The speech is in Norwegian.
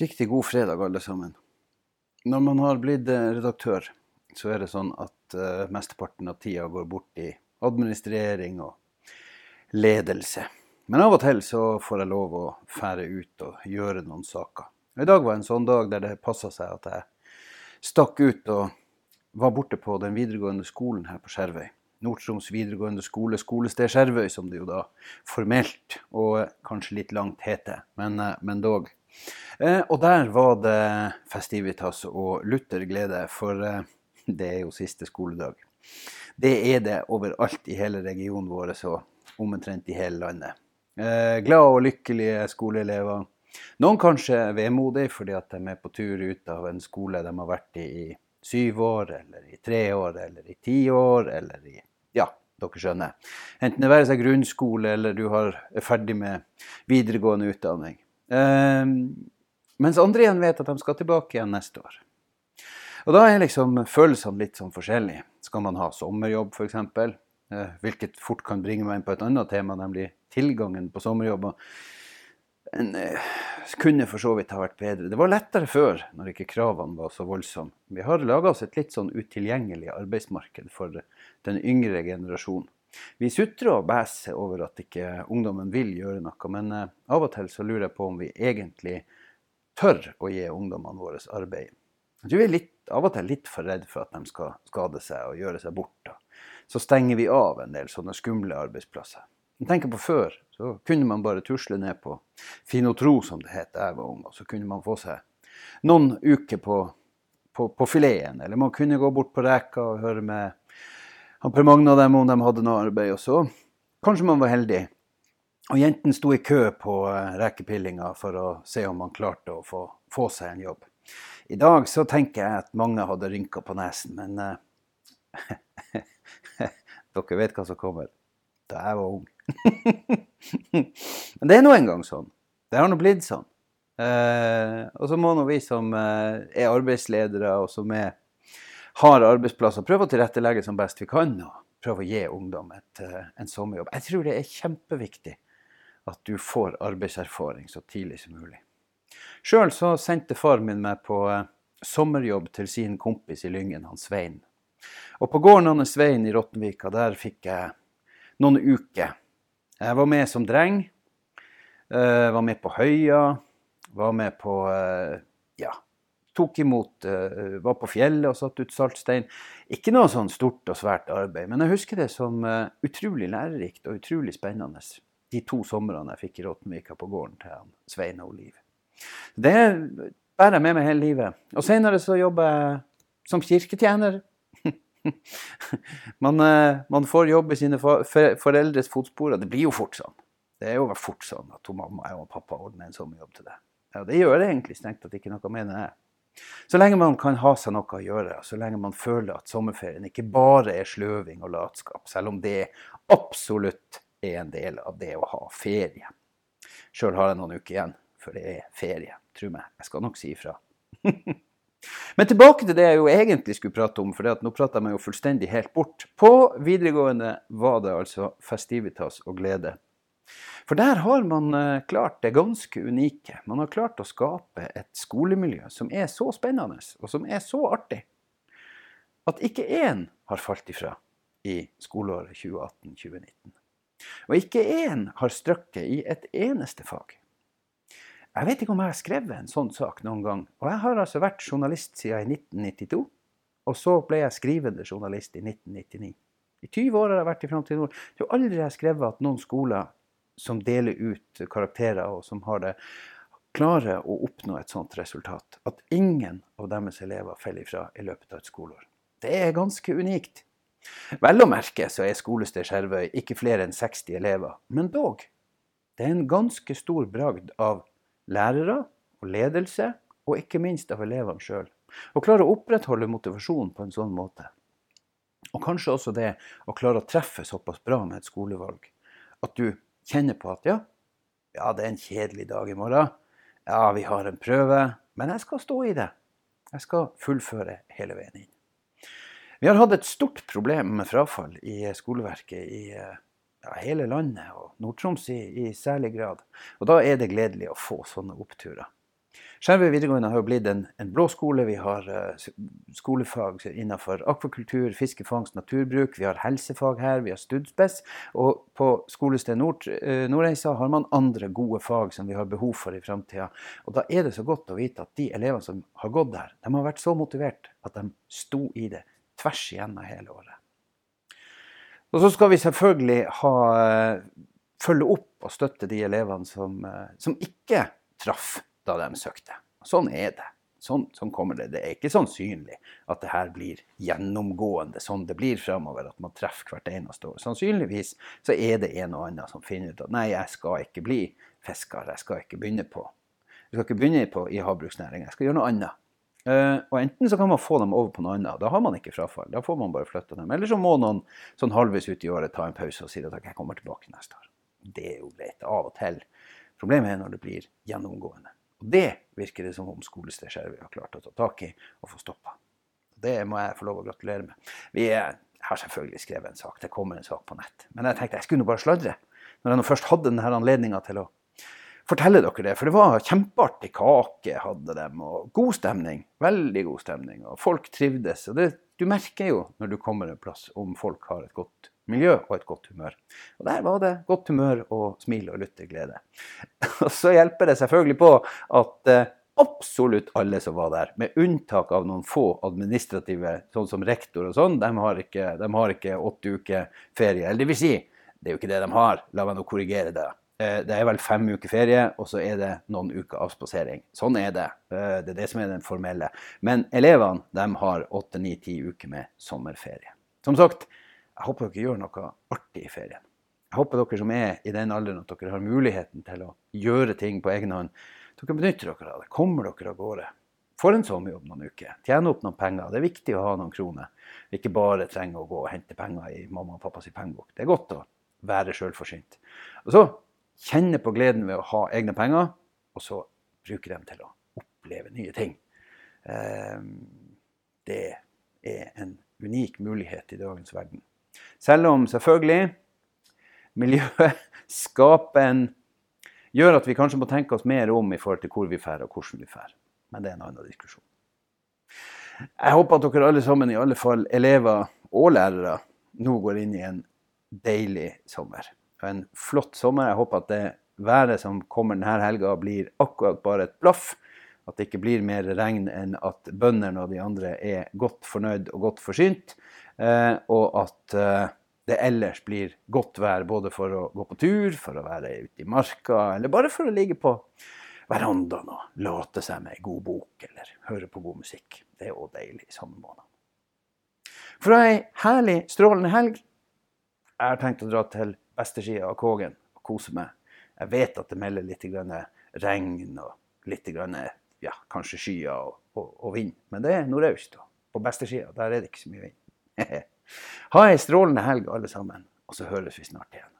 Riktig god fredag, alle sammen. Når man har blitt eh, redaktør, så er det sånn at uh, mesteparten av tida går bort i administrering og ledelse. Men av og til så får jeg lov å fære ut og gjøre noen saker. I dag var en sånn dag der det passa seg at jeg stakk ut og var borte på den videregående skolen her på Skjervøy. Nord-Troms videregående skole, skolested Skjervøy, som det jo da formelt og kanskje litt langt heter, men, uh, men dog. Eh, og der var det festivitas og lutter glede, for eh, det er jo siste skoledag. Det er det overalt i hele regionen vår og omtrent i hele landet. Eh, glade og lykkelige skoleelever. Noen kanskje vemodige fordi at de er på tur ut av en skole de har vært i i syv år, eller i tre år, eller i ti år, eller i Ja, dere skjønner. Enten det være seg grunnskole, eller du er ferdig med videregående utdanning. Ehm, mens andre igjen vet at de skal tilbake igjen neste år. Og da er liksom følelsene litt sånn forskjellige. Skal man ha sommerjobb, f.eks.? Eh, hvilket fort kan bringe meg inn på et annet tema, nemlig tilgangen på sommerjobber. En, eh, kunne for så vidt ha vært bedre. Det var lettere før, når ikke kravene var så voldsomme. Vi har laga oss et litt sånn utilgjengelig arbeidsmarked for den yngre generasjonen. Vi sutrer og bæser over at ikke ungdommen vil gjøre noe, men eh, av og til så lurer jeg på om vi egentlig tør å gi ungdommene våre arbeid. Jeg tror vi er litt, av og til litt for redd for at de skal skade seg og gjøre seg bort. Så stenger vi av en del sånne skumle arbeidsplasser. Tenker på Før så kunne man bare tusle ned på Finotro, som det het da jeg var ung, og så kunne man få seg noen uker på, på, på fileten. Eller man kunne gå bort på Reka og høre med han Per Magne og dem om de hadde noe arbeid. Og så kanskje man var heldig. Og jentene sto i kø på eh, rekepillinga for å se om man klarte å få, få, seg en jobb. I dag så tenker jeg at mange hadde rynker på nesen, men uh, Dere vet hva som kommer. Da jeg var ung. men det er nå engang sånn. Det har nå blitt sånn. Uh, og så må nå vi som uh, er arbeidsledere, og som er har arbeidsplasser, prøve å tilrettelegge som best vi kan. og Prøve å gi ungdom et, eh, en sommerjobb. Jeg tror det er kjempeviktig at du får arbeidserfaring så tidlig som mulig. Sjøl så sendte far min meg på eh, sommerjobb til sin kompis i Lyngen, han Svein. Og på gården hans Svein i Rottenvika, der fikk jeg noen uker. Jeg var med som dreng. Uh, var med på Høya. Var med på ja, tok imot, uh, var på fjellet og satt ut saltstein. Ikke noe sånn stort og svært arbeid, men jeg husker det som uh, utrolig lærerikt og utrolig spennende. De to somrene jeg fikk i Rottenvika på gården til han, Svein og Liv. Det bærer jeg med meg hele livet. Og senere så jobber jeg som kirketjener. man, uh, man, får jobb i sine foreldres fotspor, og det blir jo fort sånn. Det er jo fort sånn at mamma og pappa ordner en sommerjobb til deg. Ja, det gjør det egentlig strengt tatt ikke noe, med jeg. Så lenge man kan ha seg noe å gjøre, så lenge man føler at sommerferien ikke bare er sløving og latskap, selv om det absolutt er en del av det å ha ferie. Sjøl har jeg noen uker igjen før det er ferie. Tro meg, jeg skal nok si ifra. Men tilbake til det jeg jo egentlig skulle prate om, for nå prater jeg meg jo fullstendig helt bort. På videregående var det altså festivitas og glede for der har man eh, klart det ganske unike. Man har klart å skape et skolemiljø som er så spennende og som er så artig at ikke én har falt ifra i skoleåret 2018-2019. Og ikke én har strøkket i et eneste fag. Jeg vet ikke om jeg har skrevet en sånn sak noen gang. Og jeg har altså vært journalist siden 1992. Og så ble jeg skrivende journalist i 1999. I 20 år har jeg vært i Framtid Nord. Det er aldri jeg har skrevet at noen skoler som deler ut karakterer, og som har det, klarer å oppnå et sånt resultat. At ingen av deres elever faller ifra i løpet av et skoleår. Det er ganske unikt. Vel å merke så er skolested Skjervøy ikke flere enn 60 elever, men dog. Det er en ganske stor bragd av lærere og ledelse, og ikke minst av elevene sjøl. Å klare å opprettholde motivasjonen på en sånn måte. Og kanskje også det å klare å treffe såpass bra med et skolevalg at du kjenner på at ja, ja, det er en kjedelig dag i morgen. Ja, vi har en prøve. Men jeg skal stå i det. Jeg skal fullføre hele veien inn. Vi har hatt et stort problem med frafall i skoleverket i ja, hele landet, og Nord-Troms i, i, særlig grad. Og da er det gledelig å få sånne oppturer. Skjervøy videregående har jo blitt en, en blå skole. Vi har uh, skolefag innenfor akvakultur, fiskefangst, naturbruk. Vi har helsefag her, vi har studspes. Og på skolested Nord, uh, Nordreisa har man andre gode fag som vi har behov for i framtida. Og da er det så godt å vite at de elevene som har gått der, de har vært så motivert at de sto i det tvers igjennom hele året. Og så skal vi selvfølgelig ha, følge opp og støtte de elevene som, som ikke traff da de søkte. Sånn er det. Sånn, sånn, kommer det. Det er ikke sannsynlig at det her blir gjennomgående sånn det blir framover, at man treffer hvert eneste år. Sannsynligvis så er det en og annen som finner ut at nei, jeg skal ikke bli fisker, jeg skal ikke begynne på jeg skal ikke begynne på i havbruksnæringa, jeg skal gjøre noe annet. Uh, og Enten så kan man få dem over på noe annet, da har man ikke frafall. Da får man bare flytta dem. Eller så må noen sånn halvveis ut i året ta en pause og si at jeg kommer tilbake neste år. Det er jo greit av og til. Problemet er når det blir gjennomgående. Og det virker det som om skolested Skjervøy har klart å ta tak i og få stoppa. Det må jeg få lov å gratulere med. Vi har selvfølgelig skrevet en sak, det kommer en sak på nett. Men jeg tenkte jeg skulle bare sladre. Når jeg nå først hadde denne anledninga til å fortelle dere det. For det var kjempeartig kake hadde dem, og god stemning. Veldig god stemning. Og folk trivdes. Og det, du merker jo når du kommer en plass om folk har et godt miljø og et godt humør. Og der var det godt humør og smil og lutter glede. Og så hjelper det selvfølgelig på at eh, absolutt alle som var der, med unntak av noen få administrative, sånn som rektor og sånn, de har ikke, de har ikke åtte uker ferie. Eller det vil si, det er jo ikke det de har, la meg nå korrigere det. Eh, det er vel fem uker ferie, og så er det noen uker avspasering. Sånn er det. Eh, det er det som er den formelle. Men elevene de har åtte, ni, ti uker med sommerferie. Som sagt, jeg håper dere gjør noe artig i ferien. Jeg håper dere som er i den alderen at dere har muligheten til å gjøre ting på egen hånd. Dere benytter dere av det. Kommer dere av gårde. Får en sommerjobb noen uker. Tjener opp noen penger. Det er viktig å ha noen kroner. Ikke bare trenge å gå og hente penger i mamma og pappas pengebok. Det er godt å være sjølforsynt. Og så kjenne på gleden ved å ha egne penger, og så bruke dem til å oppleve nye ting. Ehm, det er en unik mulighet i dagens verden. Selv om selvfølgelig miljøet skaper Gjør at vi kanskje må tenke oss mer om i forhold til hvor vi drar og hvordan vi drar. Men det er en annen diskusjon. Jeg håper at dere alle sammen, i alle fall elever og lærere, nå går inn i en deilig sommer. En flott sommer. Jeg håper at det været som kommer denne helga, blir akkurat bare et blaff. At det ikke blir mer regn enn at bøndene og de andre er godt fornøyd og godt forsynt. Eh, og at eh, det ellers blir godt vær både for å gå på tur, for å være ute i marka, eller bare for å ligge på verandaen og late seg med ei god bok eller høre på god musikk. Det er òg deilig i samme måned. For ei herlig, strålende helg. Jeg har tenkt å dra til vestersida av Kågen og kose meg. Jeg vet at det melder litt regn og litt ja, kanskje skyer og, og, og vind, men det er nordøst. På beste sida, der er det ikke så mye vind. ha ei strålende helg, alle sammen, og så høres vi snart igjen.